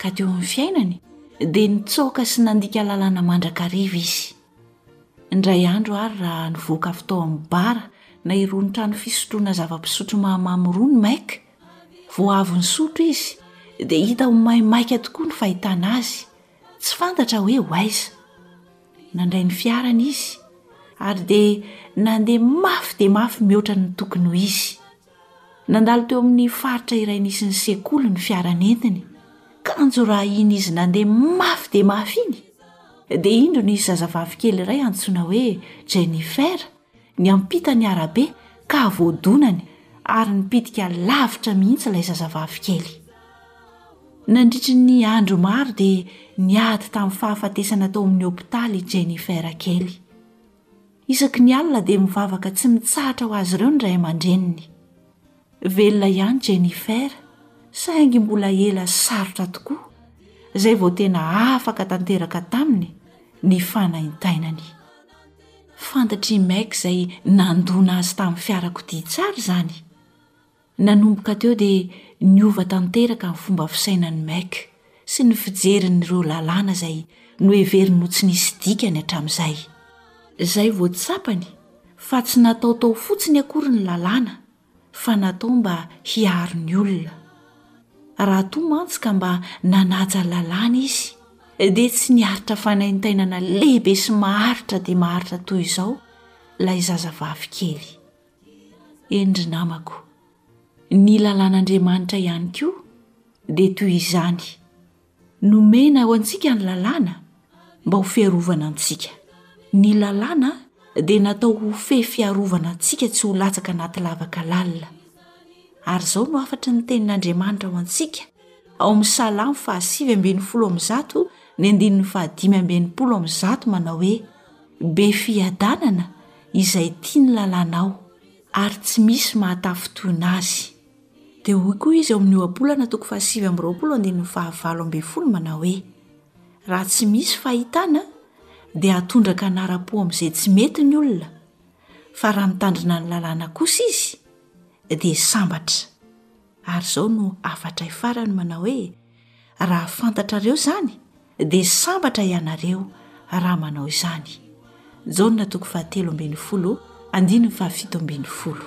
ka teo amin'ny fiainany dia nitsoaka sy nandika lalàna mandrakariva izy. Indray andro ary raha nivoaka avy tao amin'ny bara na irony trano fisotroana zava-pisotro mahamamo irony Mike, vao avy nisotro izy dia hita ho maimaika tokoa ny fahitana azy, tsy fantatra hoe ho aiza. Nandray ny fiarany izy ary dia nandeha mafy dia mafy mihoatra ny tokony ho izy. Nandalo teo amin'ny faritra iray nisy ny sekoly ny fiara nentiny. Kanjo raha iny izy nandeha mafy dia mafy iny, dia indro nisy zazavavy kely iray antsoina hoe Jennifer niampita ny arabe ka voadonany ary nipitika lavitra mihitsy ilay zazavavy kely. Nandritry ny andro maro dia niady tamin'ny fahafatesana tao amin'ny hopitaly i Jennifer kely. Isaky ny alina dia mivavaka tsy mitsahatra ho azy ireo ny ray aman-dreniny. Velona ihany Jennifer, saingy mbola ela sarotra tokoa izay vao tena afaka tanteraka taminy ny fanaintainany. Fantatr'i Meg izay nandona azy tamin'ny fiarakodia tsara izany. Nanomboka teo dia niova tanteraka ny fomba fisainan'i Mike sy ny fijeriny ireo lalàna izay noheveriny ho tsy nisy dikany hatramin'izay. Izay vao tsapany fa tsy natao tao fotsiny akory ny lalàna fa natao mba hiaro ny olona. Raha toa mantsy ka mba nanaja ny lalàna izy dia tsy niaritra fanaintainana lehibe sy maharitra dia maharitra toy izao ilay zazavavy kely. Eny ry namako, ny lalàn'Andriamanitra ihany koa dia toy izany. Nomena ho antsika ny lalàna mba ho fiarovana antsika. Ny lalàna dia natao ho fehy fiarovana antsika tsy ho latsaka anaty lavaka lalina. Ary izao no hafatry ny tenin'Andriamanitra ho antsika ao amin'ny Salamo fahasivy ambin'ny folo amin'ny zato ny andininy fahadimy amby enimpolo amin'ny zato manao hoe. Be fiadanana izay tia ny lalànao, ary tsy misy mahatafintohina azy. Dia hoy koa izy ao amin'ny Ohabolana toko fahasivy amby roapolo andininy fahavalo ambin'ny folo manao hoe, Raha tsy misy fahitana dia atondraka hanara-po amin'izay tsy mety ny olona, fa raha mitandrina ny lalàna kosa izy dia sambatra. Ary izao no hafatray farany manao hoe, raha fantatrareo izany dia sambatra ianareo raha manao izany. Jaona toko fahatelo ambin'ny folo andininy fahafito ambin'ny folo.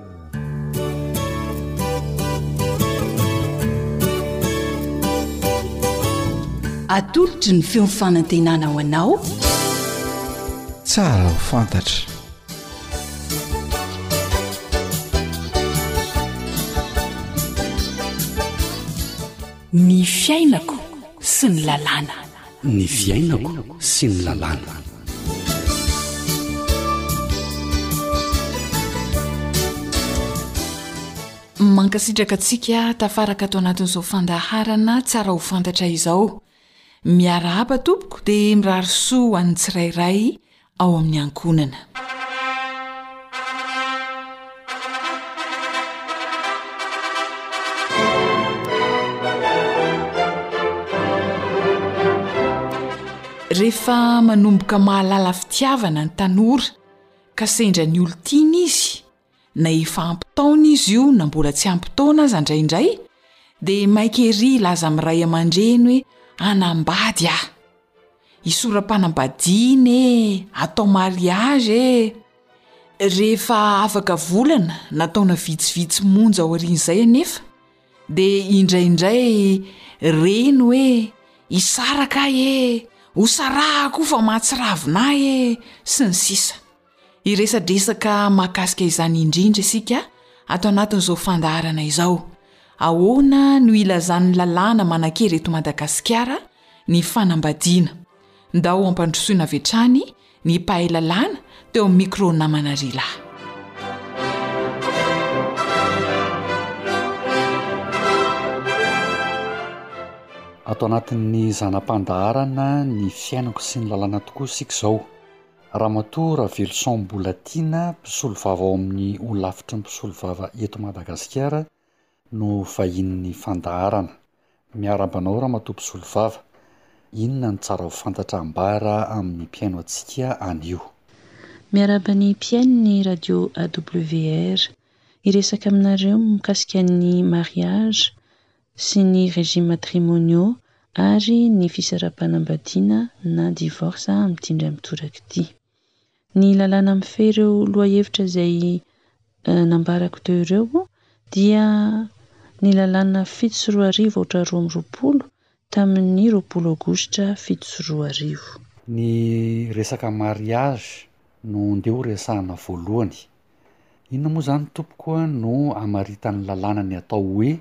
Atolotry ny feon'ny fanantenana ho anao. Tsara ho fantatra. Ny fiainako sy ny lalàna. ny fiainako sy ny lalàna. Mankasitraka antsika tafaraka ato anatin'izao fandaharana tsara ho fantatra izao. Miarahaba tompoko dia mirary soa ho an'ny tsirairay ao amin'ny ankohonana. Rehefa manomboka mahalala fitiavana ny tanora ka sendra ny olon-tiany izy, Na efa ampy taona izy io na mbola tsy ampy taona aza indraindray dia maika ery hilaza amin'ny ray aman-dreny hoe hanambady aho. Isora-panambadiana e! Atao mariage e! Rehefa afaka volana na taona vitsivitsy monja aorian'izay anefa dia indraindray reny hoe hisaraka aho e! Hosarahako io fa mahatsiravina ahy e! sy ny sisa. Hiresadresaka mahakasika izany indrindra isika ato anatin'izao fandaharana izao. Ahoana no ilazan'ny lalàna manan-kery eto Madagasikara ny fanambadiana? Ndao hampandrosoina avy hatrany ny mpahay lalàna teo amin'ny micro namana Rila. Ato anatin'ny zana-pandaharana ny fiainako sy ny lalàna tokoa isika izao. Ramatoa Raveloson Mbolatiana, mpisolovava ao amin'ny Holafitry ny mpisolovava eto Madagasikara no vahinin'ny fandaharana. Miarahaba anao Ramatoa mpisolovava. Inona no tsara ho fantatra ambara amin'ny mpihaino antsika anio? Miarahaba ny mpihaino ny radio AWR. Hiresaka aminareo mikasika ny mariage sy ny régimes matrimoniaux ary ny fisaraham-panambadiana na divorce amin'ity indray mitoraka ity. Ny lalàna mifehy ireo lohahevitra izay nambarako teo ireo dia ny lalàna fito sy roa arivo aotra roa amby roapolo tamin'ny roapolo aogositra fito sy roa arivo. Ny resaka mariage no ndeha ho resahana voalohany. Inona moa zany tompoko no amaritan'ny lalàna ny atao hoe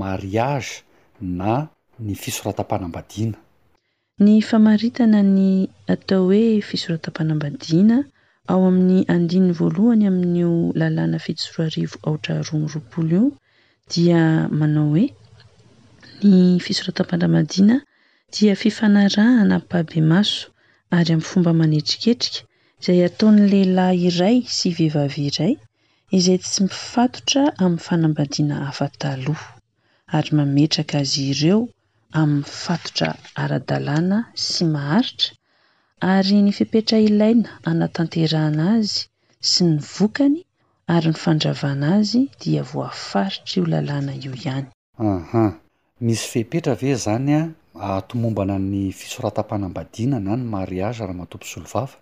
mariage na ny fisoratam-panambadiana? Ny famaritana ny atao hoe fisoratam-panambadiana ao amin'ny andininy voalohany amin'io lalàna fito sy roa arivo aotra roa amby roapolo io dia manao hoe Ny fisoratam-panambadiana dia fifanarahana ampahibemaso ary amin'ny fomba manetriketrika izay ataon'ny lehilahy iray sy vehivavy iray izay tsy mifatotra amin'ny fanambadiana hafa taloha, ary mametraka azy ireo amin'ny fatotra ara-dalàna sy maharitra, ary ny fepetra ilaina hanatanterahana azy sy ny vokany ary ny fandravana azy dia voafaritr'io lalàna io ihany. Ahh. Misy fepetra ve zany ahatomombana ny fisoratam-panambadiana na ny mariage ramatoa mpisolovava?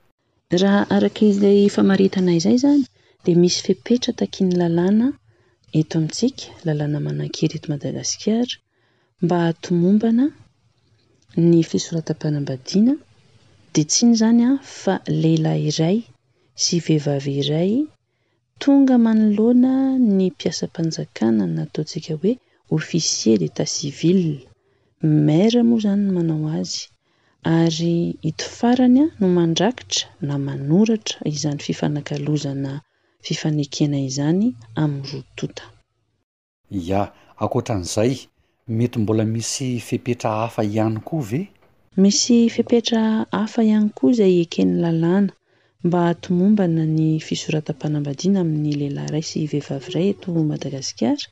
Raha araka izay famaritana izay izany dia misy fepetra takian'ny lalàna eto amintsika, lalàna manankery eto Madagasikara mba ahatomombana ny fisoratam-panambadiana dia tsy inona izany fa lehilahy iray sy vehivavy iray Tonga manoloana ny mpiasam-panjakana na ataontsika hoe officier d'état civil, maire moa izany no manao azy, ary ito farany no mandrakitra na manoratra izany fifanakalozana fifanekena izany amin'ny roa tonta. Ia, ankoatra an'izay, mety mbola misy fepetra hafa ihany koa ve? Misy fepetra hafa ihany koa izay eken'ny lalàna mba hahatomombana ny fisoratam-panambadiana amin'ny lehilahy iray sy vehivavy iray eto Madagasikara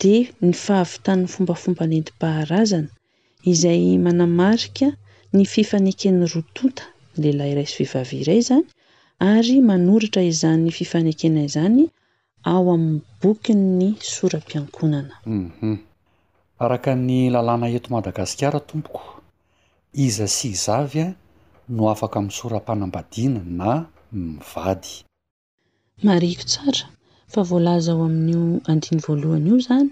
dia ny fahavitan'ny fombafomba nentim-paharazana izay manamarika ny fifaneken'ny roa tonta, lehilahy iray sy vehivavy iray, izany ary manoratra izany fifanekena izany ao amin'ny bokin'ny sora-piankonana. Humm. Araka ny lalàna eto Madagasikara tompoko, iza sy iza avy no afaka misora-panambadiana na mivady? Marihiko tsara fa voalaza ao amin'io andiny voalohany io izany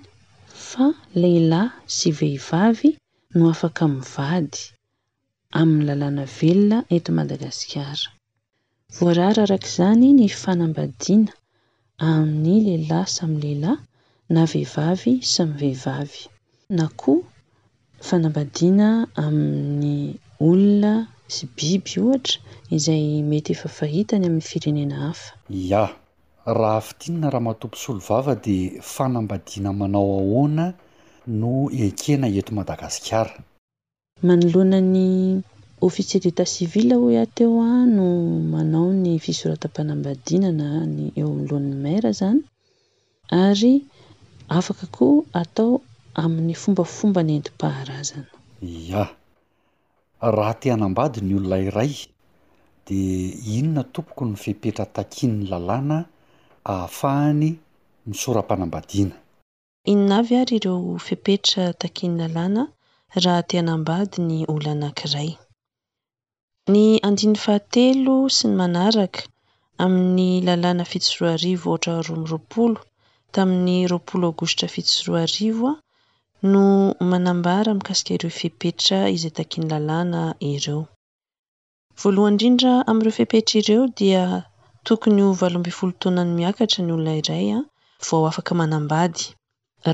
fa lehilahy sy vehivavy no afaka mivady amin'ny lalàna velona eto Madagasikara. Voarara araka izany ny fanambadiana amin'ny lehilahy samy lehilahy na vehivavy samy vehivavy na koa fanambadiana amin'ny olona sy biby ohatra izay mety efa fahita any amin'ny firenena hafa. Ya, raha fintinina Ramatoa Mpisolovava dia fanambadiana manao ahoana no ekena eto Madagasikara? Manoloana ny officier d'état civil hoy aho teo no manao ny fisoratam-panambadiana ny eo anoloan'ny maire izany ary afaka koa atao amin'ny fombafomba nentim-paharazana. Yah. Raha te hanambady ny olona iray dia inona tompoko ny fepetra takian'ny lalàna ahafahany misora-panambadiana? Inona avy ary ireo fepetra takian'ny lalàna raha te hanambady ny olona anankiray? Ny andininy fahatelo sy ny manaraka amin'ny lalàna fito sy roa arivo aotra roa amby roapolo tamin'ny roapolo aogositra fito sy roa arivo no manambara mikasika ireo fepetra izay takian'ny lalàna ireo. Voalohany indrindra amin'ireo fepetra ireo dia tokony ho valo ambin'ny folo taona ny miakatra ny olona iray vao afaka manambady.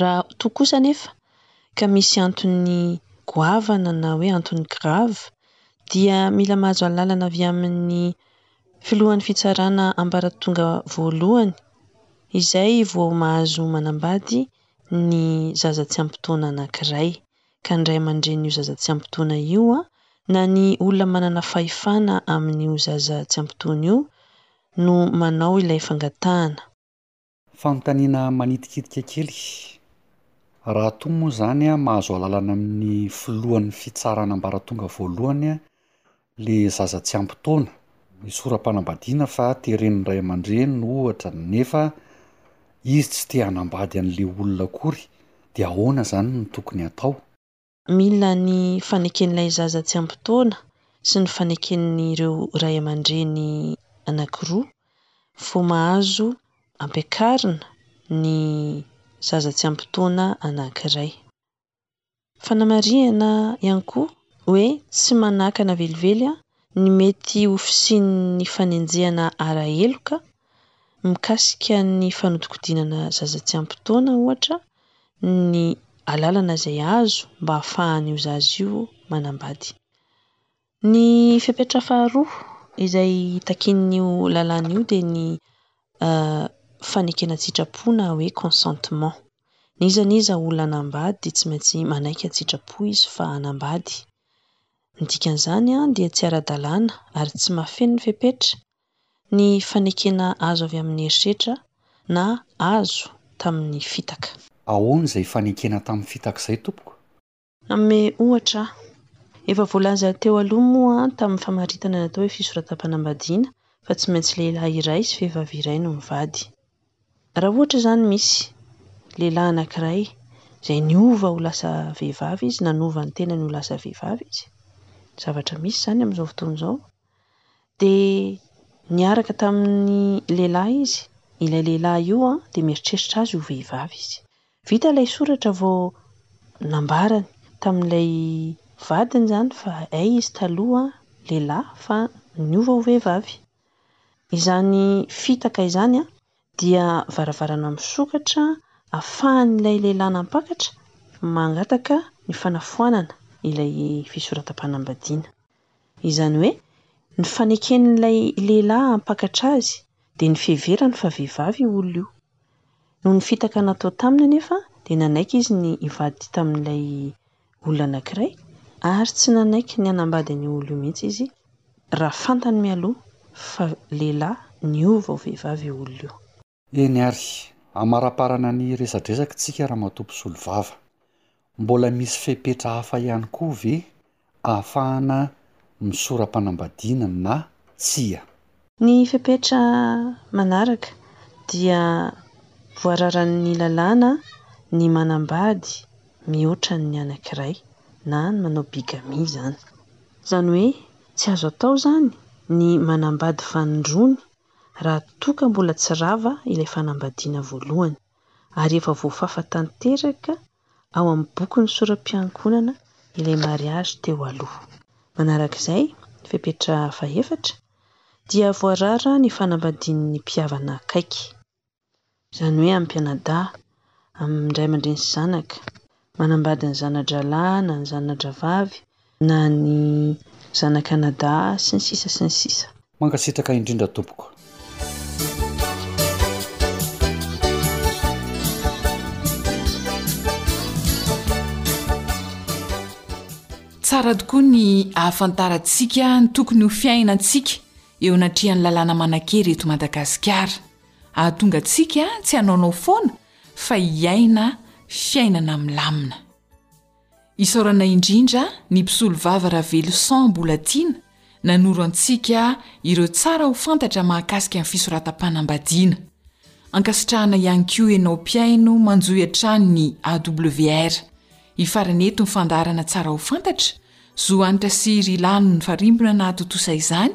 Raha toa kosa anefa ka misy antony goavana na hoe antony grave dia mila mahazo alalana avy amin'ny filohan'ny fitsarana ambaratonga voalohany izay vao mahazo manambady ny zaza tsy ampy taona anankiray. ka ny ray aman-drenin'io zaza tsy ampy taona io na ny olona manana fahefana amin'io zaza tsy ampy taona io no manao ilay fangatahana. Fanontaniana manitikitika kely, Raha toa moa izany mahazo alalana amin'ny filohan'ny fitsarana ambaratonga voalohany le zaza tsy ampy taona, ny sora-panambadiana fa teren'ny ray aman-dreniny ohatra nefa izy tsy te hanambady an'le olona akory de ahoana zany no tokony hatao? Mila ny faneken'ilay zaza tsy ampy taona sy ny faneken'ireo ray aman-dreny anankiroa vao mahazo ampiakarina ny zaza tsy ampy taona anankiray. Fanamarihana ihany koa hoe tsy manakana velively ny mety ho fisian'ny fanenjehana ara-heloka mikasika ny fanodinkodinana zaza tsy ampy taona, ohatra, ny alalana izay azo mba ahafahan'io zaza io manambady. Ny fepetra faharoa izay takian'io lalàna io dia ny fanekena an-tsitrapo na hoe consentement. N'iza n'iza olona hanambady dia tsy maintsy manaiky an-tsitrapo izy fa hanambady. Ny dikan'izany dia tsy ara-dalàna ary tsy mahafehy ny fepetra ny fanekena azo avy amin'ny herisetra na azo tamin'ny fitaka. Ahoana izay fanekena tamin'ny fitaka izay tompoko? Hanome ohatra aho. Efa voalaza teo aloha moa tamin'ny famaritana natao hoe fisoratam-panambadiana fa tsy maintsy lehilahy iray sy vehivavy iray no mivady. Raha ohatra izany misy lehilahy anankiray izay niova ho lasa vehivavy izy, nanova ny tenany ho lasa vehivavy izy, zavatra misy izany amin'izao fotoana izao, dia niaraka tamin'ny lehilahy izy, ilay lehilahy io dia mieritreritra azy ho vehivavy izy. Vita ilay soratra vao nambarany tamin'ilay vadiny izany fa hay izy taloha lehilahy fa niova ho vehivavy. Izany fitaka izany dia varavarana misokatra afahan'ilay lehilahy nampakatra mangataka ny fanafoanana ilay fisoratam-panambadiana. Izany hoe ny faneken'ilay lehilahy hampakatra azy dia ny fiheverany fa vehivavy io olona io. Noho ny fitaka natao taminy anefa dia nanaiky izy ny hivady tamin'ilay olona anankiray ary tsy nanaiky ny hanambady an'io olona io mihitsy izy raha fantany mialoha fa lehilahy niova ho vehivavy io olona io. Eny ary, hamaraparana ny resadresaky tsika Ramatoa mpisolovava. Mbola misy fepetra hafa ihany koa ve ahafahana misora-panambadiana na tsia? Ny fepetra manaraka dia voararan'ny lalàna ny manambady mihoatra ny anankiray na ny manao bigamie izany. Izany hoe tsy azo atao izany ny manambady fanindroany raha toa ka mbola tsy rava ilay fanambadiana voalohany. ary efa voafafa tanteraka ao amin'ny bokin'ny soram-piangonana ilay mariazy teo aloha. Manaraka izay, ny fepetra fahefatra, dia voarara ny fanambadian'ny mpihavana akaiky, izany hoe amim-pianadahy, amin'ny ray aman-dreny sy zanaka, manambady ny zana-drahalahy na ny zana-drahavavy na ny zanak'anadahy sy ny sisa sy ny sisa. Mankasitraka indrindra tompoko. Tsara tokoa ny ahafantarantsika ny tokony ho fiainantsika eo anatrehan'ny lalàna manan-kery eto Madagasikara. Hahatonga antsika tsy hanaonao foana fa hiaina fiainana milamina. Isaorana indrindra ny Mpisolovava Raveloson Mbolatiana nanoro antsika ireo tsara ho fantatra mahakasika ny fisoratam-panambadiana. Ankasitrahana ihany koa ianao mpihaino manjohy hatrany ny AWR. Hifarana eto ny fandaharana Tsara ho fantatra, Zo Hanitra sy Ry Lalo Nifarimbona nahatontosa izany,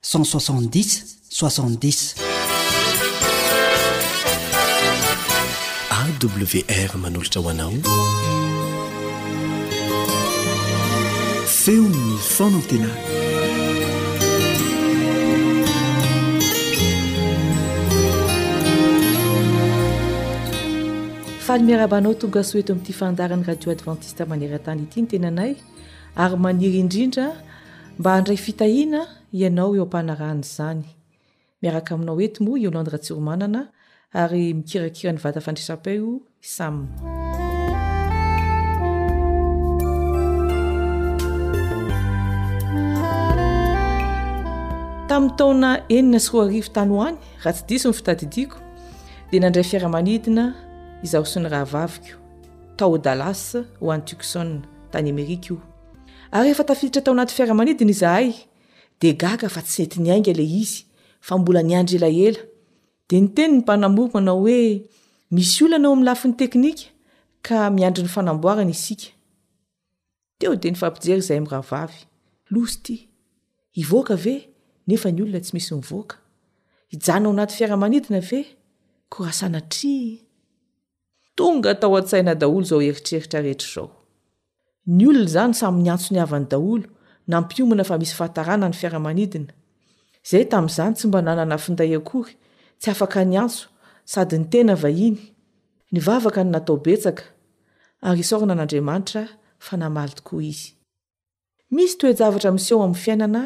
Cent soixante dix soixante dix. AWR manolotra ho anao feon'ny fanantenana. Faly miarahaba anao tonga soa eto amin'ity fandaharan'ny radio adventiste maneran-tany ity ny tenanay ary maniry indrindra Mba handray fitahiana ianao eo am-panarahana izany. Miaraka aminao eto moa i Yolande Ratsiromanana ary mikirakira ny vata fandrisam-peo i Sam. Tamin'ny taona enina sy roa arivo tany ho any, raha tsy diso ny fitadidiako, dia nandray fiaramanidina izaho sy ny rahavaviko tao Dallas ho any Tucson, tany Amerika io. Ary rehefa tafiditra tao anaty fiaramanidina izahay dia gaga fa tsy nety niainga ilay izy fa mbola niandry elaela. Dia niteny ny mpanamory manao hoe misy olana eo amin'ny lafiny teknika ka miandry ny fanamboarana isika. Teo dia nifampijery izahay mirahavavy. Loza ity. Hivoaka ve? Nefa ny olona tsy misy mivoaka. Hijanona ao anaty fiaramanidina ve? Koa raha sanatria. Tonga tao an-tsaina daholo izao eritreritra rehetra izao. Ny olona izany samy niantso ny havany daholo, nampiomana fa misy fahatarana ny fiaramanidina. Izahay tamin'izany tsy mba nanana finday akory, tsy afaka niantso, sady ny tena vahiny. Nivavaka no natao betsaka, ary isaorana an'Andriamanitra fa namaly tokoa izy. Misy toe-javatra miseho amin'ny fiainana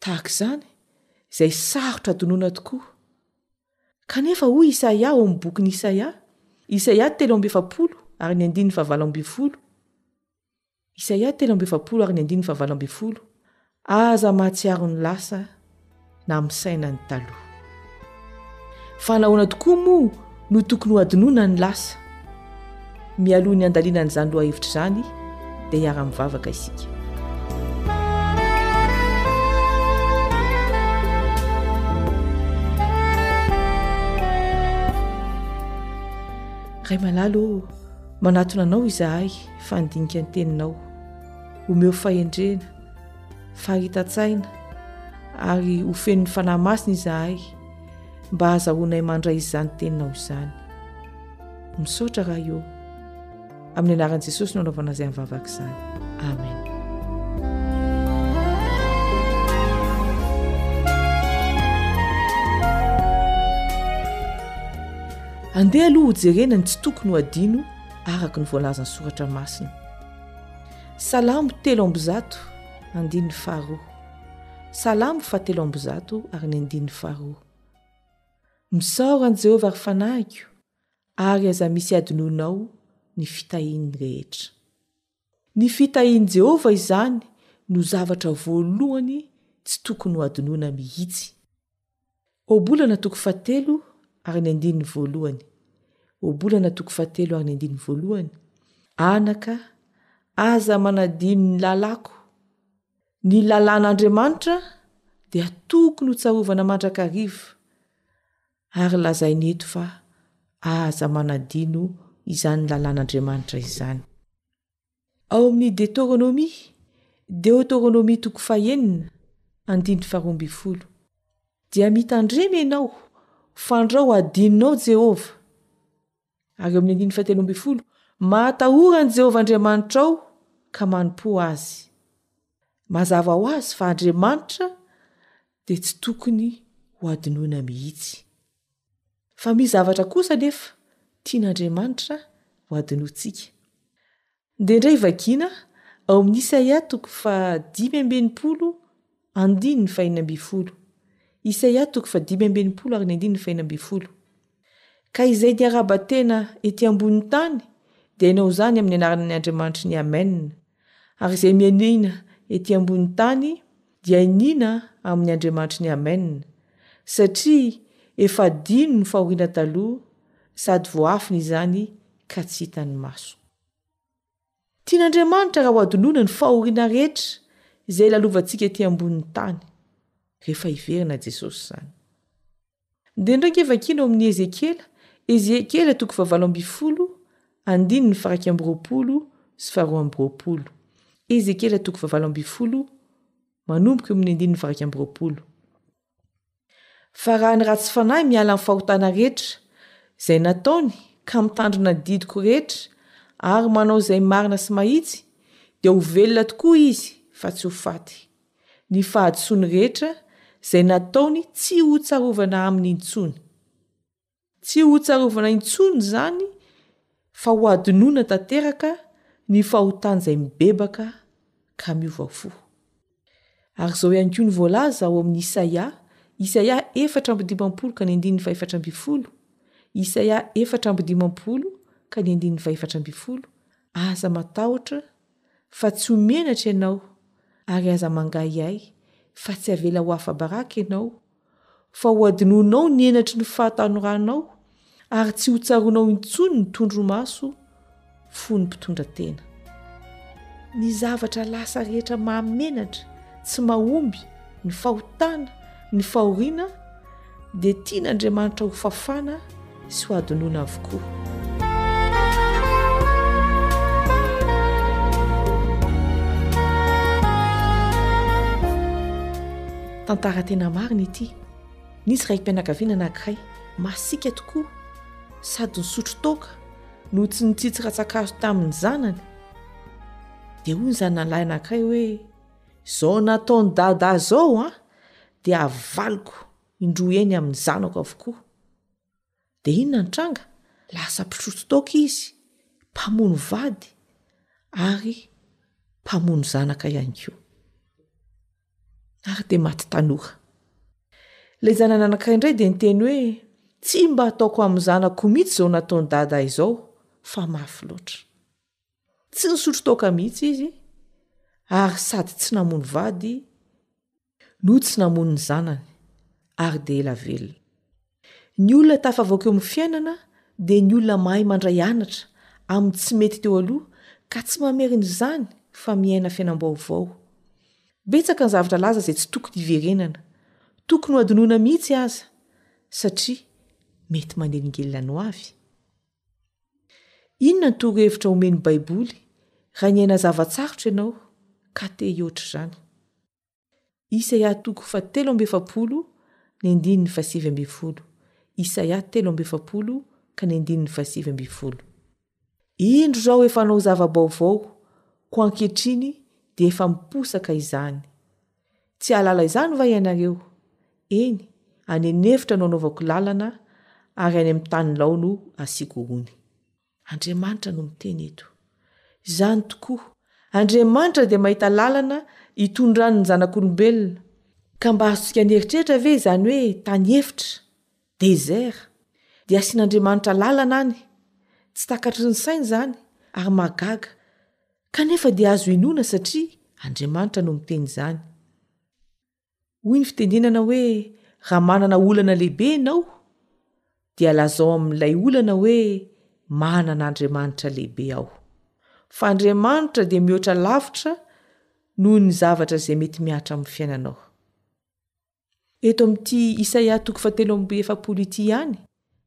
tahaka izany izay sarotra adinoina tokoa. Kanefa, hoy Isaia ao amin'ny bokin'i Isaia, Isaia telo amby efapolo ary ny andininy fahavalo ambin'ny folo, Isaia telo amby efapolo ary ny andininy fahavalo ambin'ny folo, Aza mahatsiaro ny lasa na misaina ny taloha. Fa nahoana tokoa moa no tokony hohadinoina ny lasa? Mialoha ny handalinana izany lohahevitra izany dia hiara-mivavaka isika. Ray malala ô, manatona anao izahay fa handinika ny teninao. Omeo fahendrena. Faritan-tsaina ary ho feno ny Fanahy Masina izahay mba hahazahoanay mandray izany teninao izany. Misaotra Raio. Amin'ny anaran'i Jesosy no anaovana izany vavaka izany. Amen. Andeha aloha hojerena ny tsy tokony ho adino araka ny voalazan'ny soratra masina. Salamo telo amby zato, andininy faharoa. Salamo fahatelo amby zato ary ny andininy faharoa. Misaora an'i Jehovah ry fanahiko, ary aza misy hadinoinao ny fitahiany rehetra. Ny fitahian'i Jehovah izany no zavatra voalohany tsy tokony hohadinoina mihitsy. Ohabolana toko fahatelo ary ny andininy voalohany Ohabolana toko fahatelo ary ny andininy voalohany Anaka, aza manadino ny lalako. Ny lalàn'Andriamanitra dia tokony ho tsarovana mandrakariva, ary lazainy eto fa aza manadino izany lalàn'Andriamanitra izany. Ao amin'ny Detoronômia, Deotorônômia toko fahenina, andininy faharoa ambin'ny folo, dia mitandrema ianao fa andrao hadinonao Jehovah. Ary eo amin'ny andininy fahatelo ambin'ny folo, mahatahora an'i Jehovah Andriamanitrao ka manompoa azy. Mazava ho azy fa Andriamanitra dia tsy tokony hohadinoina mihitsy. Fa misy zavatra kosa anefa tian'Andriamanitra ho adinointsika. Ndeha indray vakiana ao amin'ny Isaia toko fahadimy amby enimpolo andininy fahiny ambin'ny folo. Isaia toko fahadimy amby enimpolo ary ny andininy fahiny ambin'ny folo. Ka izay niaraba tena ety ambonin'ny tany dia hanao izany amin'ny anaran'ny Andriamanitry ny Amen. Ary izay mianiana ety ambony tany dia iniana amin'ny Andriamanitry ny Amen, satria efa adino ny fahoriana taloha sady voaafina izany ka tsy hitan'ny maso. Tian'Andriamanitra raha hoadinoina ny fahoriana rehetra izay lalovantsika ety ambony tany, rehefa hiverina Jesosy izany. Dia indray ange vakiana ao amin'ny Ezekiela, Ezekiela toko fahavalo ambin'ny folo, andininy faraika amby roapolo sy faharoa amby roapolo. Ezekiela toko fahavalo ambin'ny folo, manomboka eo amin'ny andininy faraika amby roapolo. Fa raha ny ratsy fanahy miala amin'ny fahotana rehetra, izay nataony, ka mitandrina ny didiko rehetra, ary manao izay marina sy mahitsy, dia ho velona tokoa izy, fa tsy ho faty. ny fahadisoany rehetra izay nataony tsy ho tsarovana aminy intsony. Tsy ho tsarovana intsony izany fa ho adinoina tanteraka ny fahotany izay mibebaka ka miova fo. Ary izao ihany koa ny voalaza ao amin'ny Isaia, Isaia efatra amby dimampolo ka ny andininy fahefatra ambin'ny folo, Isaia efatra amby dimampolo ka ny andininy fahefatra ambin'ny folo, Aza matahotra fa tsy ho menatra ianao, ary aza mangahiahy, fa tsy avela ho afa-baraka ianao, fa hohadinoinao ny henatry ny fahatanoranao, ary tsy hotsaroanao intsony ny tondromaso fony mpitondra tena. Ny zavatra lasa rehetra mahamenatra, tsy mahomby, ny fahotana, ny fahoriana, dia tian'Andriamanitra ho fafana sy ho adinoina avokoa. Tantara tena marina ity. Nisy raim-pianakaviana anankiray masiaka tokoa sady nisotro toaka no tsy nitsitsy ratsakazo tamin'ny zanany. Dia hoy ny zanany lahy anankiray hoe izao nataon'i dada izao an, dia havaliko indroa eny amin'ny zanako avokoa. Dia inona ny tranga? Lasa mpisotro toaka izy, mpamono vady ary mpamono zanaka ihany koa. Ary dia maty tanora. Ilay zanana anankiray indray dia niteny hoe, tsy mba ataoko amin'ny zanako mihitsy izao nataon'i dada izao fa mafy loatra. Tsy nisotro toaka mihitsy izy ary sady tsy namono vady no tsy namono ny zanany ary dia ela velona. Ny olona tafavoaka eo amin'ny fiainana dia ny olona mahay mandray anatra amin'ny tsy mety teo aloha ka tsy mamerina izany fa miaina fiainam-baovao. Betsaka ny zavatra laza izay tsy tokony hiverenana, tokony ho adinoina mihitsy aza satria mety manelingelina ny hoavy. Inona ny torohevitra omen'ny Baiboly raha niaina zava-tsarotra ianao ka te hihoatra izany? Isaia toko fahatelo amby efapolo ny andininy fahasivy ambin'ny folo Isaia telo amby efapolo ka ny andininy fahasivy ambin'ny folo Indro izao efa hanao zava-baovao, koa ankehitriny dia efa miposaka izany. Tsy hahalala izany va ianareo? Eny, any an'efitra no anaovako lalana, ary any amin'ny tany lao no asiako gony. Andriamanitra no miteny eto. Izany tokoa. Andriamanitra dia mahita lalana hitondrany ny zanak'olombelona. Ka mba azontsika nieritreritra ve izany hoe tany efitra, désert, dia asian'Andriamanitra lalana any? Tsy takatry ny saina izany ary mahagaga. Kanefa dia azo inoana satria Andriamanitra no miteny izany. hoy ny fitenenana hoe raha manana olana lehibe ianao dia lazao amin'ilay olana hoe manana andriamanitra lehibe aho fa andriamanitra dia mihoatra lavitra noho ny zavatra izay mety mihatra amin'ny fiainanao eto amin'ity isaia toko fatelo amby efapolo ity ihany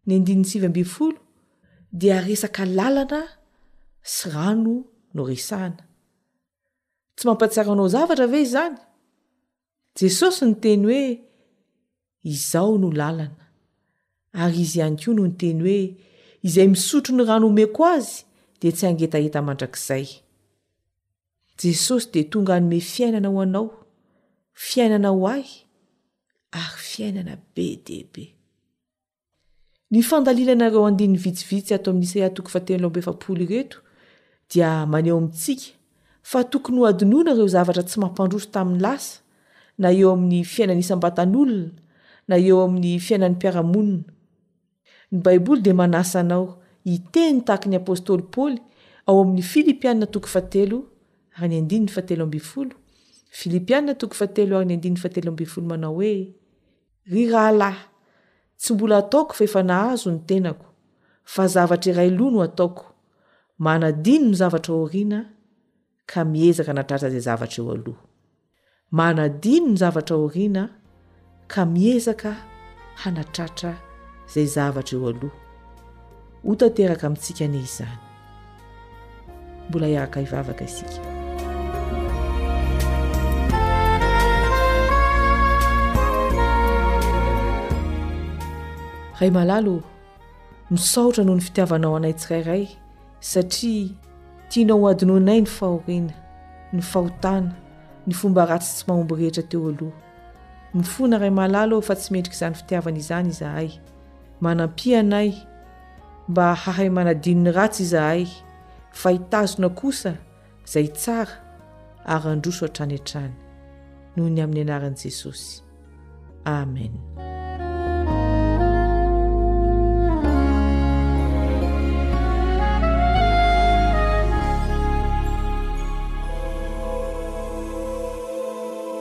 ny andin'ny sivy ambin'ny folo dia resaka lalana sy rano no resahana Tsy mampahatsiaro anao zavatra ve izany? Jesosy niteny hoe, Izaho no lalana. Ary izy ihany koa no niteny hoe, Izay misotro ny rano omeko azy dia tsy hangetaheta mandrakizay. Jesosy dia tonga hanome fiainana ho anao, fiainana ho ahy, ary fiainana be dia be. Ny fandalinana ireo andininy vitsivitsy ato amin'ny Isaia toko fahatelo amby efapolo ireto dia maneho amintsika fa tokony hohadinoina ireo zavatra tsy mampandroso tamin'ny lasa na eo amin'ny fiainan'ny isam-batan'olona na eo amin'ny fiainan'ny mpiaramonina. Ny Baiboly dia manasa anao hiteny tahaka ny apostoly Paoly ao amin'ny Filipiana toko fahatelo ary ny andininy fahatelo ambin'ny folo. Filipiana toko fahatelo ary ny andininy fahatelo ambin'ny folo manao hoe Ry rahalahy, tsy mbola ataoko fa efa nahazo ny tenako, fa zavatra iray loha no ataoko, manadino ny zavatra ao aoriana ka miezaka hanatratra izay zavatra eo aloha. Manadino ny zavatra ao aoriana ka miezaka hanatratra izay zavatra eo aloha. Ho tanteraka amintsika anie izany. Mbola hiaraka hivavaka isika. Ray malalo ô, misaotra noho ny fitiavanao anay tsirairay satria tianao hohadinoinay ny fahoriana, ny fahotana, ny fomba ratsy sy tsy mahomby rehetra teo aloha. Mifona Ray malalo ô fa tsy mendrika izany fitiavana izany izahay Manampia anay mba hahay manadino ny ratsy izahay, fa hitazona kosa izay tsara ary handroso hatrany hatrany. Noho ny amin'ny anaran'i Jesosy. Amen.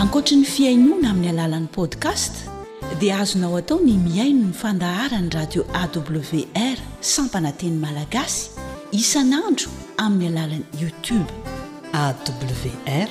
Ankoatry ny fihainoana amin'ny alalan'ny podcast dia azonao atao ny mihaino ny fandaharan'ny radio AWR sampana teny malagasy isan'andro amin'ny alalan'ny youtube. AWR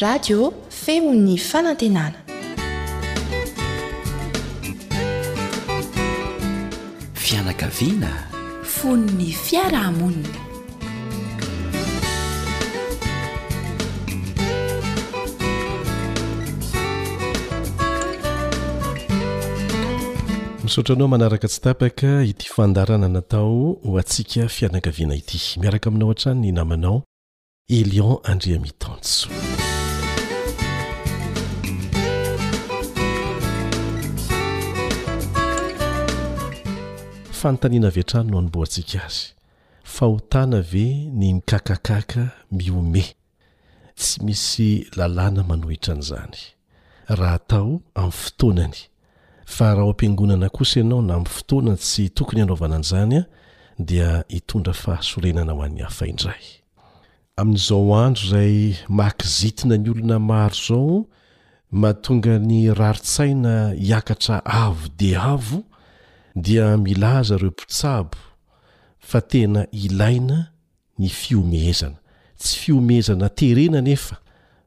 Radio feo ny fanantenana. Fianakaviana. Fon'ny fiarahamonina. Misaotra anao manaraka tsy tapaka ity Fandaharana natao ho antsika fianakaviana ity. Miaraka aminao hatrany ny namanao Elion Andriamitanjo. Fanontaniana avy hatrany no anombohantsika azy. Fahotana ve ny mikakakaka mihomehy? Tsy misy lalàna manohitra an'izany, raha atao amin'ny fotoanany. Fa raha ao am-piangonana kosa ianao na amin'ny fotoana tsy tokony hanaovana an'izany, dia hitondra fahasorenana ho an'ny hafa indray. Amin'izao andro izay maha kizitina ny olona maro izao, mahatonga ny rarin-tsaina hiakatra avo dia avo, dia milaza ireo mpitsabo fa tena ilaina ny fihomehezana. Tsy fihomehezana terena anefa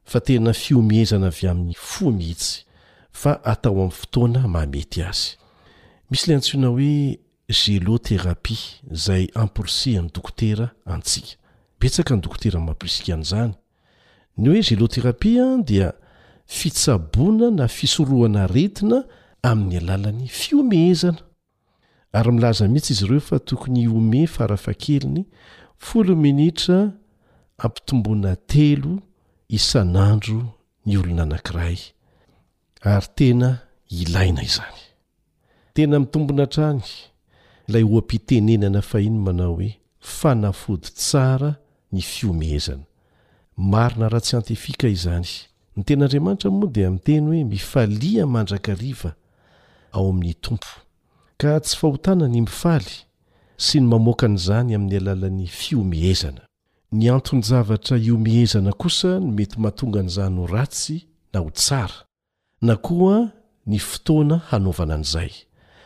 fa tena fihomehezana avy amin'ny fo mihitsy fa atao amin'ny fotoana mahamety azy. Misy ilay antsoina hoe Gelo Therapy izay ampirosihan'ny dokotera antsika. Betsaka ny dokotera mampirisika an'izany. Ny hoe Gelo Therapy dia fitsaboana na fisorohana aretina amin'ny alalan'ny fihomehezana. ary milaza mihitsy izy ireo fa tokony hihomehy farafahakeliny folo minitra ampitomboana telo isan'andro ny olona anankiray ary tena ilaina izany. Tena mitombina hatrany ilay oha-pitenenana fahiny manao hoe fanafody tsara ny fihomehezana. Marina ara-tsiantifika izany Ny Tenin'Andriamanitra moa dia miteny hoe mifalia mandrakariva ao amin'ny Tompo, ka tsy fahotana ny mifaly sy ny mamoaka an'izany amin'ny alalan'ny fihomehezana. Ny anton-javatra ihomehezana kosa no mety mahatonga an'izany ho ratsy na ho tsara, na koa ny fotoana hanaovana an'izay.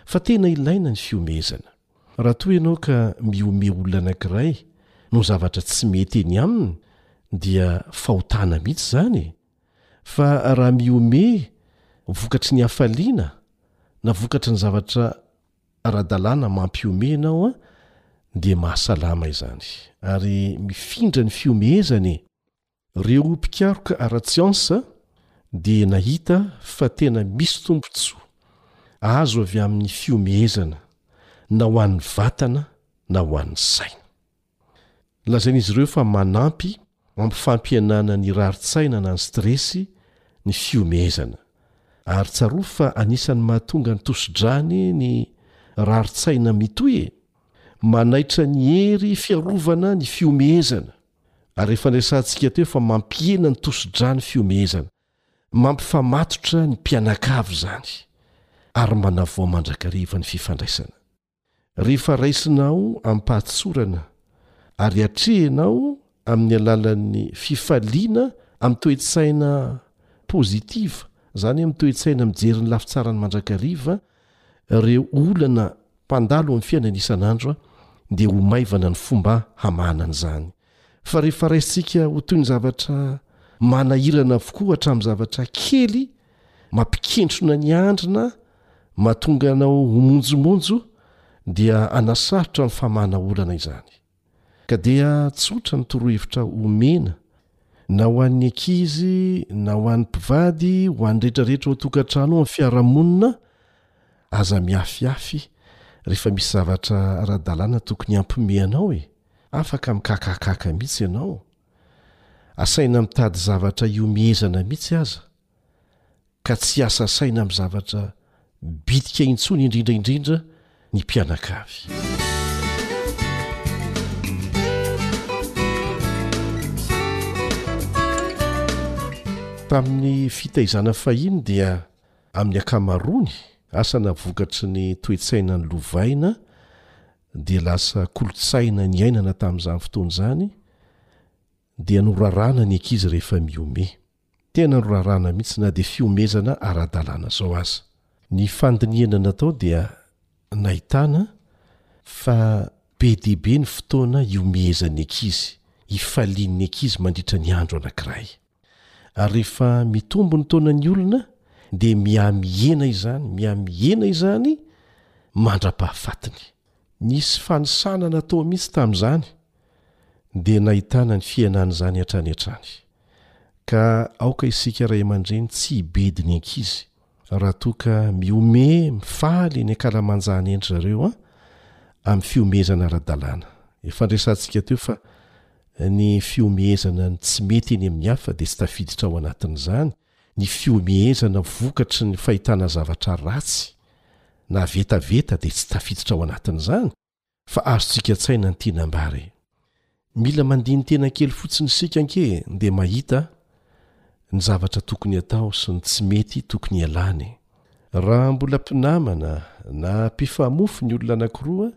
Fa tena ilaina ny fihomehezana. Raha toa ianao ka mihomehy olona anankiray noho zavatra tsy mety eny aminy dia fahotana mihitsy izany e! Fa raha mihomehy vokatry ny hafaliana na vokatry ny zavatra ara-dalàna mampihomehy ianao dia mahasalama izany ary mifindra ny fihomehezana e! Ireo mpikaroka ara-tsiansa dia nahita fa tena misy tombontsoa azo avy amin'ny fihomehezana, na ho an'ny vatana na ho an'ny saina. Lazain'izy ireo fa manampy amin'ny fampihenana ny rarin-tsaina na ny stresy ny fihomehezana. Ary tsarovy fa anisan'ny mahatonga ny tosi-drany ny rarin-tsaina mitohy e! Manaitra ny hery fiarovana ny fihomehezana. Ary efa niresahantsika teo fa mampihena ny tosi-drà ny fihomehezana. Mampifamatotra ny mpianakavy izany, ary manavoa mandrakariva ny fifandraisana. Rehefa raisinao amim-pahatsorana ary atrehinao amin'ny alalan'ny fifaliana amin'ny toe-tsaina pozitiva, izany hoe amin'ny toe-tsaina mijery ny lafitsaran'ny mandrakariva, Ireo olana mpandalo amin'ny fiainana isan'andro dia ho maivana ny fomba hamahana an'izany. Fa rehefa raisintsika ho toy ny zavatra manahirana avokoa hatramin'ny zavatra kely mampikentrona ny handrina mahatonga anao ho monjomonjo dia hanasarotra ny famahana olana izany. Ka dia tsotra ny torohevitra omena, na ho an'ny ankizy, na ho an'ny mpivady, ho an'ny rehetra rehetra ao an-tokantrano ao amin'ny fiarahamonina, Aza mihafihafy rehefa misy zavatra ara-dalàna tokony hampihomehanao e! Afaka mikakakaka mihitsy ianao. Asaina mitady zavatra ihomehezana mihitsy aza. ka tsy hiasa saina amin'ny zavatra bitika intsony indrindra indrindra ny mpianakavy. Tamin'ny fitaizana fahiny dia amin'ny ankamaroany asa na vokatry ny toe-tsaina nolovaina dia lasa kolontsaina niainana tamin'izany fotoana izany dia norarana ny ankizy rehefa mihomehy. Tena norarana mihitsy na dia fihomezana ara-dalàna zao aza. Ny fandinihana natao dia nahitana fa be dia be ny fotoana ihomehezan'ny ankizy, hifalian'ny ankizy mandritra ny andro anankiray. Ary rehefa mitombo ny taonan'ny olona dia miha-mihena izany, miha-mihena izany mandra-pahafatiny. Nisy fanisana natao mihitsy tamin'izany, dia nahitana ny fihenan'izany hatrany hatrany. Ka aoka isika ray aman-dreny tsy hibedy ny ankizy, raha toa ka mihomehy mifaly eny an-kalamanjana eny zareo amin'ny fihomehezana ara-dalàna. Efa niresahantsika teo fa ny fihomehezana ny tsy mety eny amin'ny hafa dia tsy tafiditra ao anatin'izany, Ny fihomehezana vokatry ny fahitana zavatra ratsy na vetaveta dia tsy tafiditra ao anatin'izany, fa azontsika an-tsaina ny tiany hambara e. Mila mandini-tena kely fotsiny isika ange dia mahita ny zavatra tokony hatao sy ny tsy mety tokony hialana e. Raha mbola mpinamana na mpifamofo ny olona anankiroa,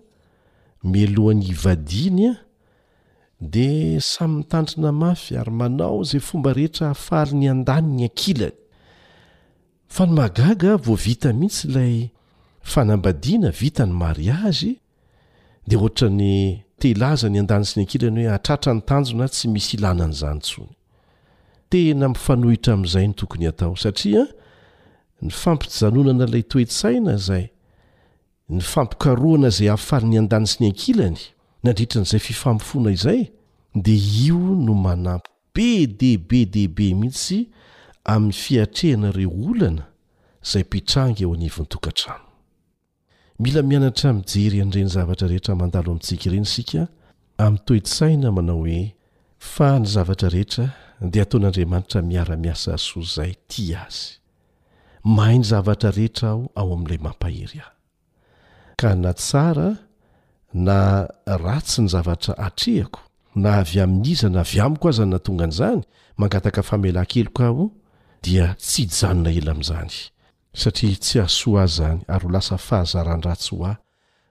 mialohan'ny hivadiany, dia samy mitandrina mafy ary manao izay fomba rehetra hahafaly ny an-dany ny ankilany. Fa ny mahagaga ahy vao vita mihitsy ilay fanambadiana, vita ny mariazy, dia ohatran'ny te hilaza ny an-dany sy ny ankilany hoe hahatratra ny tanjona ary tsy misy ilana an'izany intsony. Tena mifanohitra amin'izay no tokony hatao satria ny fampijanonana ilay toe-tsaina izay, Ny fampikarohana izay hahafaly ny andany sy ny ankilany nandritra an'izay fifamofoana izay dia io no manampy be dia be dia be mihitsy amin'ny fiatrehana ireo olana izay mpitranga eo anivon'ny tokantrano. Mila mianatra mijery an'ireny zavatra rehetra mandalo amintsika ireny isika amin'ny toe-tsaina manao hoe fa ny zavatra rehetra dia ataon'Andriamanitra miara-miasa hahasoa izay tia azy. Mahay ny zavatra rehetra aho ao amin'ilay mampahery ahy. Ka na tsara na ratsy ny zavatra atrehako, na avy amin'iza na avy amiko aza ny nahatonga an'izany, mangataka famelan-keloka aho, dia tsy hijanona ela amin'izany, satria tsy hahasoa ahy izany ary ho lasa fahazaran-dratsy ho ahy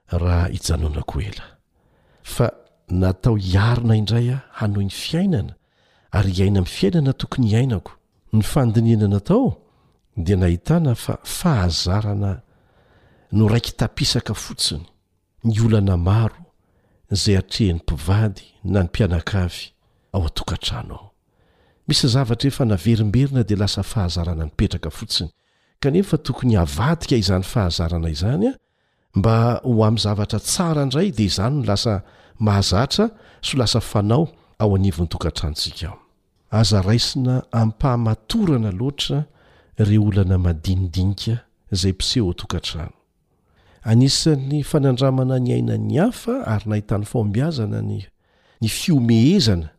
Raha ijanonako ela. Fa natao hiarina indray aho hanohy ny fiainana ary hiaina amin'ny fiainana tokony hiainako. Ny fandinihana natao dia nahitana fa fahazarana noraiki-tapisaka fotsiny ny olana maro izay atrehin'ny mpivady na ny mpianakavy ao an-tokantrano ao. Misy zavatra efa naverimberina dia lasa fahazarana mipetraka fotsiny kanefa tokony havadika izany fahazarana izany an! Mba ho amin'ny zavatra tsara indray dia izany no lasa mahazatra sy ho lasa fanao ao anivon'ny tokantranontsika. Aza raisina am-pahamatorana loatra ireo olana madinidinika izay mpiseho ao tokantrano. Anisan'ny fanandramana ny ainan'ny hafa ary nahitany fahombiazana ny ny fihomehezana,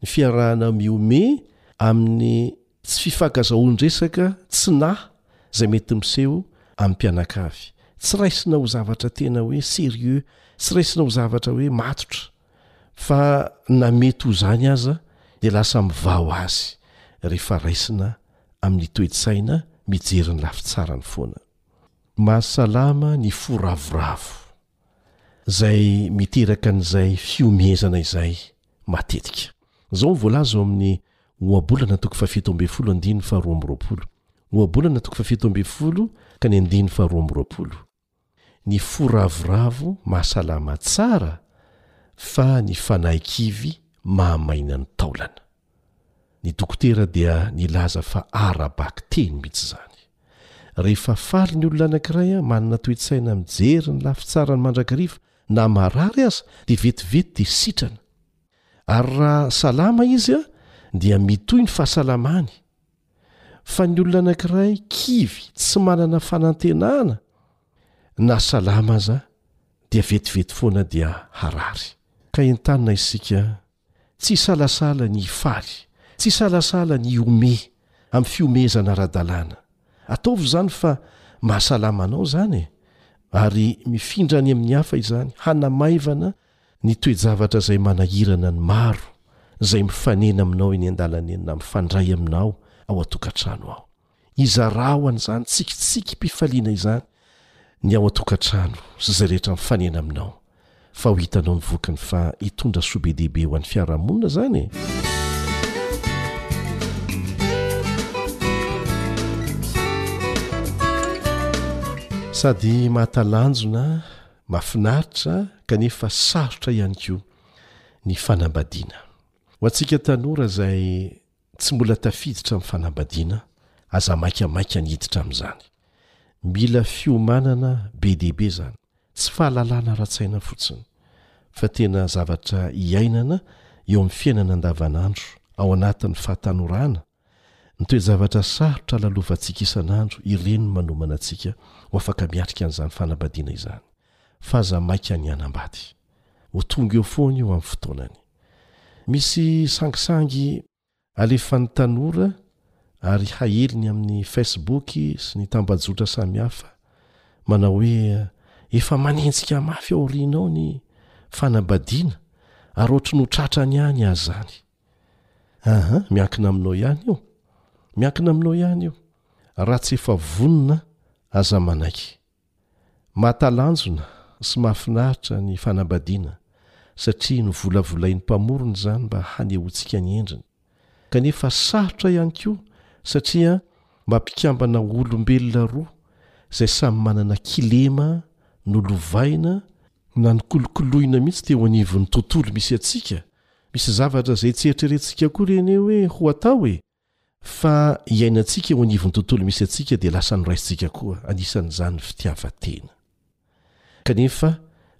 ny fiarahana mihomehy amin'ny Tsy fifakazahoan-dresaka tsy naha izay mety miseho amin'ny mpianakavy. Tsy raisina ho zavatra tena hoe sérieux, tsy raisina ho zavatra hoe matotra. Fa na mety ho izany aza dia lasa mivaho azy rehefa raisina amin'ny toe-tsaina mijery ny lafitsarany foana. Mahasalama ny fo ravoravo. izay miteraka an'izay fihomehezana izay matetika. Izao no voalaza ao amin'ny Ohabolana toko fahafito ambin'ny folo andininy faharoa amby roapolo, Ohabolana toko fahafito ambin'ny folo ka ny andininy faharoa amby roapolo, Ny fo ravoravo mahasalama tsara, fa ny fanahy kivy mahamaina ny taolana. Ny dokotera dia nilaza fa ara-bakiteny mihitsy izany. Rehefa faly ny olona anankiray manana toe-tsaina mijery ny lafy tsarany mandrakariva na marary aza dia vetivety dia sitrana. Ary raha salama izy dia mitohy ny fahasalamany. Fa ny olona anankiray kivy tsy manana fanantenana na salama aza dia vetivety foana dia harary. Ka entanina isika Tsy hisalasala ny hifaly. Tsy hisalasala ny hihomehy, amin'ny fihomehezana ara-dalàna. Ataovy izany fa mahasalama anao izany e! Ary mifindra any amin'ny hafa izany, hanamaivana ny toe-javatra izay manahirana ny maro, izay mifanena aminao eny an-dalana eny na mifandray aminao ao an-tokantrano ao. Izaraho an'izany tsikitsikim-pifaliana izany ny ao an-tokantrano sy izay rehetra mifanena aminao fa ho hitanao ny vokany fa hitondra soa be dia be ho an'ny fiarahamonina izany e! Sady mahatalanjona, mahafinaritra kanefa sarotra ihany koa ny fanambadiana. Ho antsika tanora izay Tsy mbola tafiditra amin'ny fanambadiana, aza maikamaika ny hiditra amin'izany. Mila fiomanana be dia be izany, tsy fahalalana ara-tsaina fotsiny, fa tena zavatra iainana eo amin'ny fiainana andavanandro ao anatin'ny fahatanorana, ny toe-javatra sarotra lalovantsika isan'andro ireny no manomana antsika ho afaka miatrika an'izany fanambadiana izany, fa aza maika ny hanambady. Ho tonga eo foana io amin'ny fotoanany. Misy sangisangy alefan'ny tanora ary haeliny amin'ny Facebook sy ny tambajotra samihafa manao hoe efa manenjika mafy aoriana ao ny fanambadiana ary ohatry ny ho tratrany ihany azany. Aha, miankina aminao ihany io. Miankina aminao ihany io. Raha tsy efa vonona aza manaiky. Mahatalanjona sy mahafinaritra ny fanambadiana satria novolavolain'ny Mpamorona izany mba hanehoantsika ny endriny. Kanefa sarotra ihany koa satria mampikambana olombelona roa izay samy manana kilema nolovaina, na nokolokoloina mihitsy teo anivon'ny tontolo misy antsika, misy zavatra izay tsy eritreretintsika koa re anie hoe ho atao e! Fa iainantsika eo anivon'ny tontolo misy antsika dia lasa noraisintsika koa, anisan'izany ny fitiavan-tena. Kanefa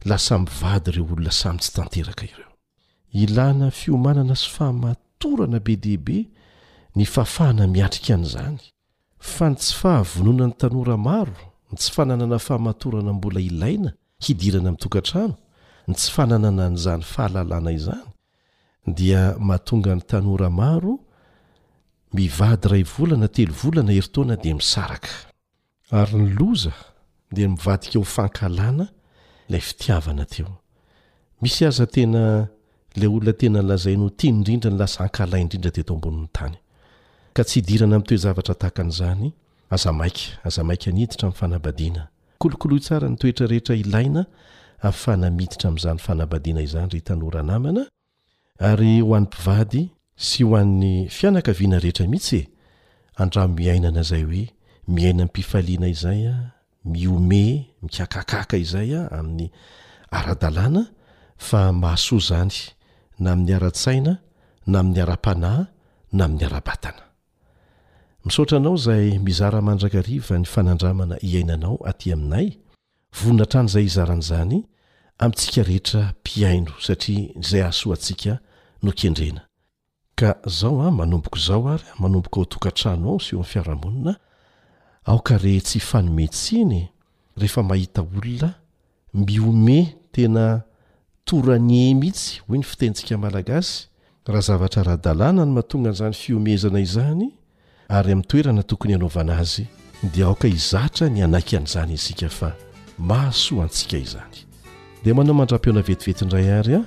lasa mivady ireo olona samy tsy tanteraka ireo. Ilana fiomanana sy fahamatorana be dia be ny fahafahana miatrika an'izany. Fa ny tsy fahavononan'ny tanora maro, ny tsy fananana fahamatorana mbola ilaina hidirana amin'ny tokantrano, ny tsy fananana an'izany fahalalana izany, dia mahatonga ny tanora maro mivady iray volana, telo volana, herintaona dia misaraka. Ary ny loza dia mivadika ho fankahalana ilay fitiavana teo. Misy aza tena ilay olona tena lazainy ho tiany indrindra no lasa ankahalainy indrindra teto ambonin'ny tany. Ka tsy hidirana amin'ny toe-javatra tahaka an'izany, aza maika, aza maika ny hiditra amin'ny fanabadiana. Kolokoloy tsara ny toetra rehetra ilaina ahafahana miditra amin'izany fanambadiana izany ry tanora namana, ary ho an'ny mpivady sy ho an'ny fianakaviana rehetra mihitsy e! andramo hiainana izay hoe miaina amim-pifaliana izay a, mihomehy mikakakaka izay a amin'ny ara-dalàna fa mahasoa izany na amin'ny ara-tsaina na amin'ny ara-panahy na amin'ny ara-batana. Misaotra anao izay mizara mandrakariva ny fanandramana iainanao aty aminay, vonona hatrany izay hizarana izany amintsika rehetra mpihaino satria izay hahasoa antsika no kendrena. Ka zao an, manomboka izao ary an, manomboka ao tokantrano ao sy eo amin'ny fiarahamonina, aoka re tsy hifanome tsiny rehefa mahita olona Mby ome tena toranie mitsy hoy ny fitentsika malagasy raha zavatra ara-dalàna no mahatonga an'izany fihomehezana izany ary amin'ny toerana tokony hanaovana azy dia aoka hizatra ny hanaiky an'izany isika fa mahasoa antsika izany. Dia manao mandram-peona vetivety indray ary an!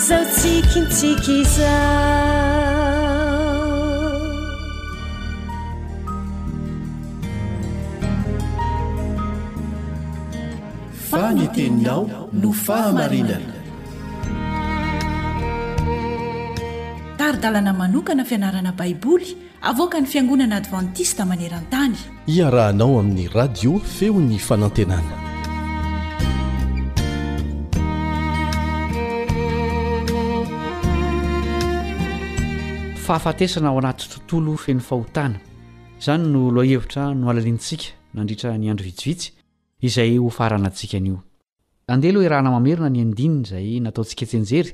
Zao tsikintsika izao Fa ny teninao no fahamarinana Tari-dalana manokana fianarana Baiboly Avoakan'ny Fiangonana Advantista maneran-tany. Iarahanao amin'ny Radio Feon'ny Fanantenana. Fahafatesana ao anaty tontolo feno fahotana. Izany no lohahevitra nohalalinintsika nandritra ny andro vitsivitsy izay ho faranantsika anio. Andeha aloha iarahana mamerina ny andininy izay nataontsika tsianjery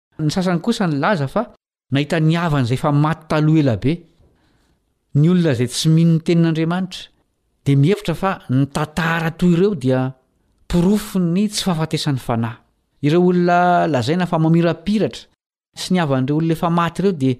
Ny sasany kosa nilaza fa nahita ny havan'izay efa maty taloha ela be. Ny olona izay tsy mino ny Tenin'Andriamanitra dia mihevitra fa ny tantara toy ireo dia porofon'ny tsy fahafatesan'ny fanahy. Ireo olona lazaina fa mamirapiratra sy ny havan'ireo olona efa maty ireo dia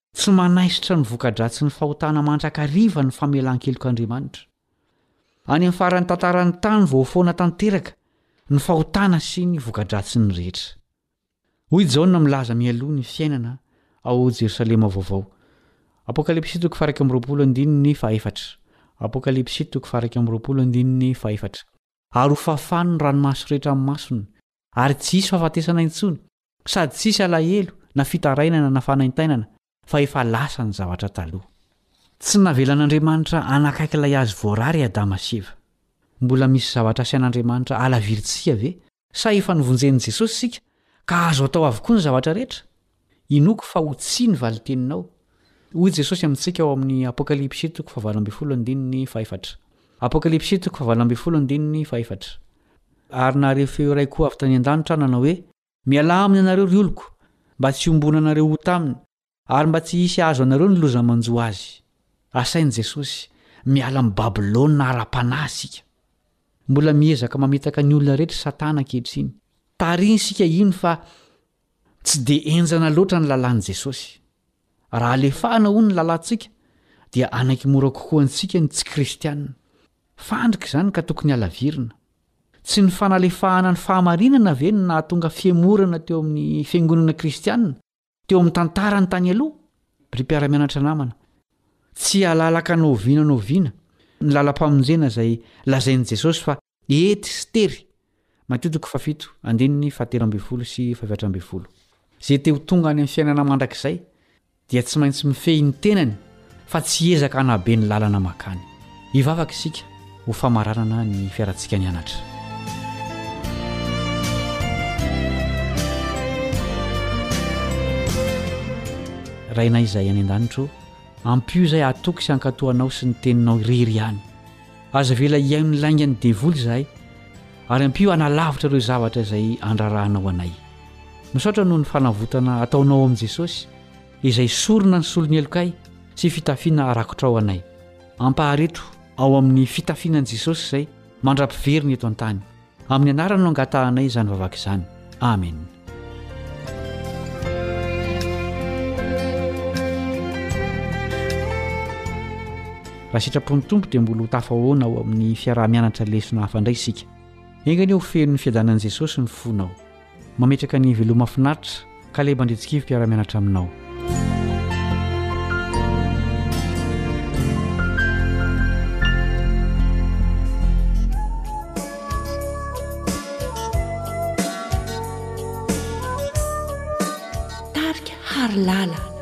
Tsy manaisotra ny voka-dratsin'ny fahotana mandrakariva ny famelan-kelok'Andriamanitra. Any amin'ny faran'ny tantaran'ny tany vao foana tanteraka ny fahotana sy ny voka-dratsiny rehetra. Hoy Jaona milaza mialoha ny fiainana ao Jerosalema Vaovao. Apokalypsy toko faha-iraika amby roapolo andininy faha-efatra. Apokalypsy toko faha-iraika amby roapolo andininy faha-efatra. Ary hofafany ny ranomaso rehetra amin'ny masony, ary tsy hisy fahafatesana intsony, sady tsy hisy alahelo na fitarainana na fanaintainana, fa efa lasa ny zavatra taloha. Tsy navelan'Andriamanitra hanakaiky ilay hazo voarara i Adama sy Eva. Mbola misy zavatra asian'Andriamanitra halavirintsika ve? Sa efa novonjen'i Jesosy isika, ka azo atao avokoa ny zavatra rehetra? Inoako fa ho tsia ny valin-teninao. Hoy Jesosy amintsika ao amin'ny Apokalypsy toko fahavalo ambin'ny folo andininy fahefatra. Apokalypsy toko fahavalo ambin'ny folo andininy fahefatra. Ary nahare feo iray koa avy tany an-danitra aho nanao hoe, Mialà aminy ianareo ry oloko, mba tsy hiombonanareo ho taminy, ary mba tsy hisy hahazo anareo ny loza manjo azy. Asain'i Jesosy, Miala amin'i Babylona ara-panahy isika. Mbola miezaka mamitaka ny olona rehetra i Satana ankehitriny. Tarihiny isika iny fa Tsy dia henjana loatra ny lalàn'i Jesosy. Raha alefahana, hoy ny lalàntsika, dia hanaiky mora kokoa antsika ny tsy kristiana. Fandrika izany ka tokony halavirina. Tsy ny fanalefahana ny fahamarinana ve no nahatonga fihemorana teo amin'ny fiangonana kristiana teo amin'ny tantarany tany aloha? Ry mpiara-mianatra namana, tsy halalaka na oviana na oviana ny làlam-pamonjena izay lazain'i Jesosy fa Ety sy tery. Matio toko fahafito, andininy fahatelo ambin'ny folo sy fahefatra ambin'ny folo. Izay te ho tonga any amin'ny fiainana mandrakizay dia tsy maintsy mifehy ny tenany fa tsy hiezaka hanabe ny lalana makany. Hivavaka isika ho famaranana ny fiarantsika nianatra. Rainay izay any an-danitro, ampio izay hatoky sy hankatò anao sy ny teninao irery ihany. Aza avela hihaino ny laingan'ny devoly izahay, ary ampio hanalavitra ireo zavatra izay andrarahanao anay. Misaotra noho ny fanavotana ataonao ao amin'i Jesosy, izay sorona ny solon'ny helokay sy fitafiana arakotrao anay. Ampahareto ao amin'ny fitafiana an'i Jesosy izay mandra-piverina eto an-tany. Amin'ny anarany no angatahanay izany vavaka izany. Amen. Raha sitrapon'ny Tompo dia mbola ho tafahoana ao amin'ny fiaraha-mianatra lesona hafa indray isika. Enganie ho feno ny fiadanan'i Jesosy ny fonao. Mametraka ny veloma finaritra Caleb Andritsikivy mpiara-mianatra aminao.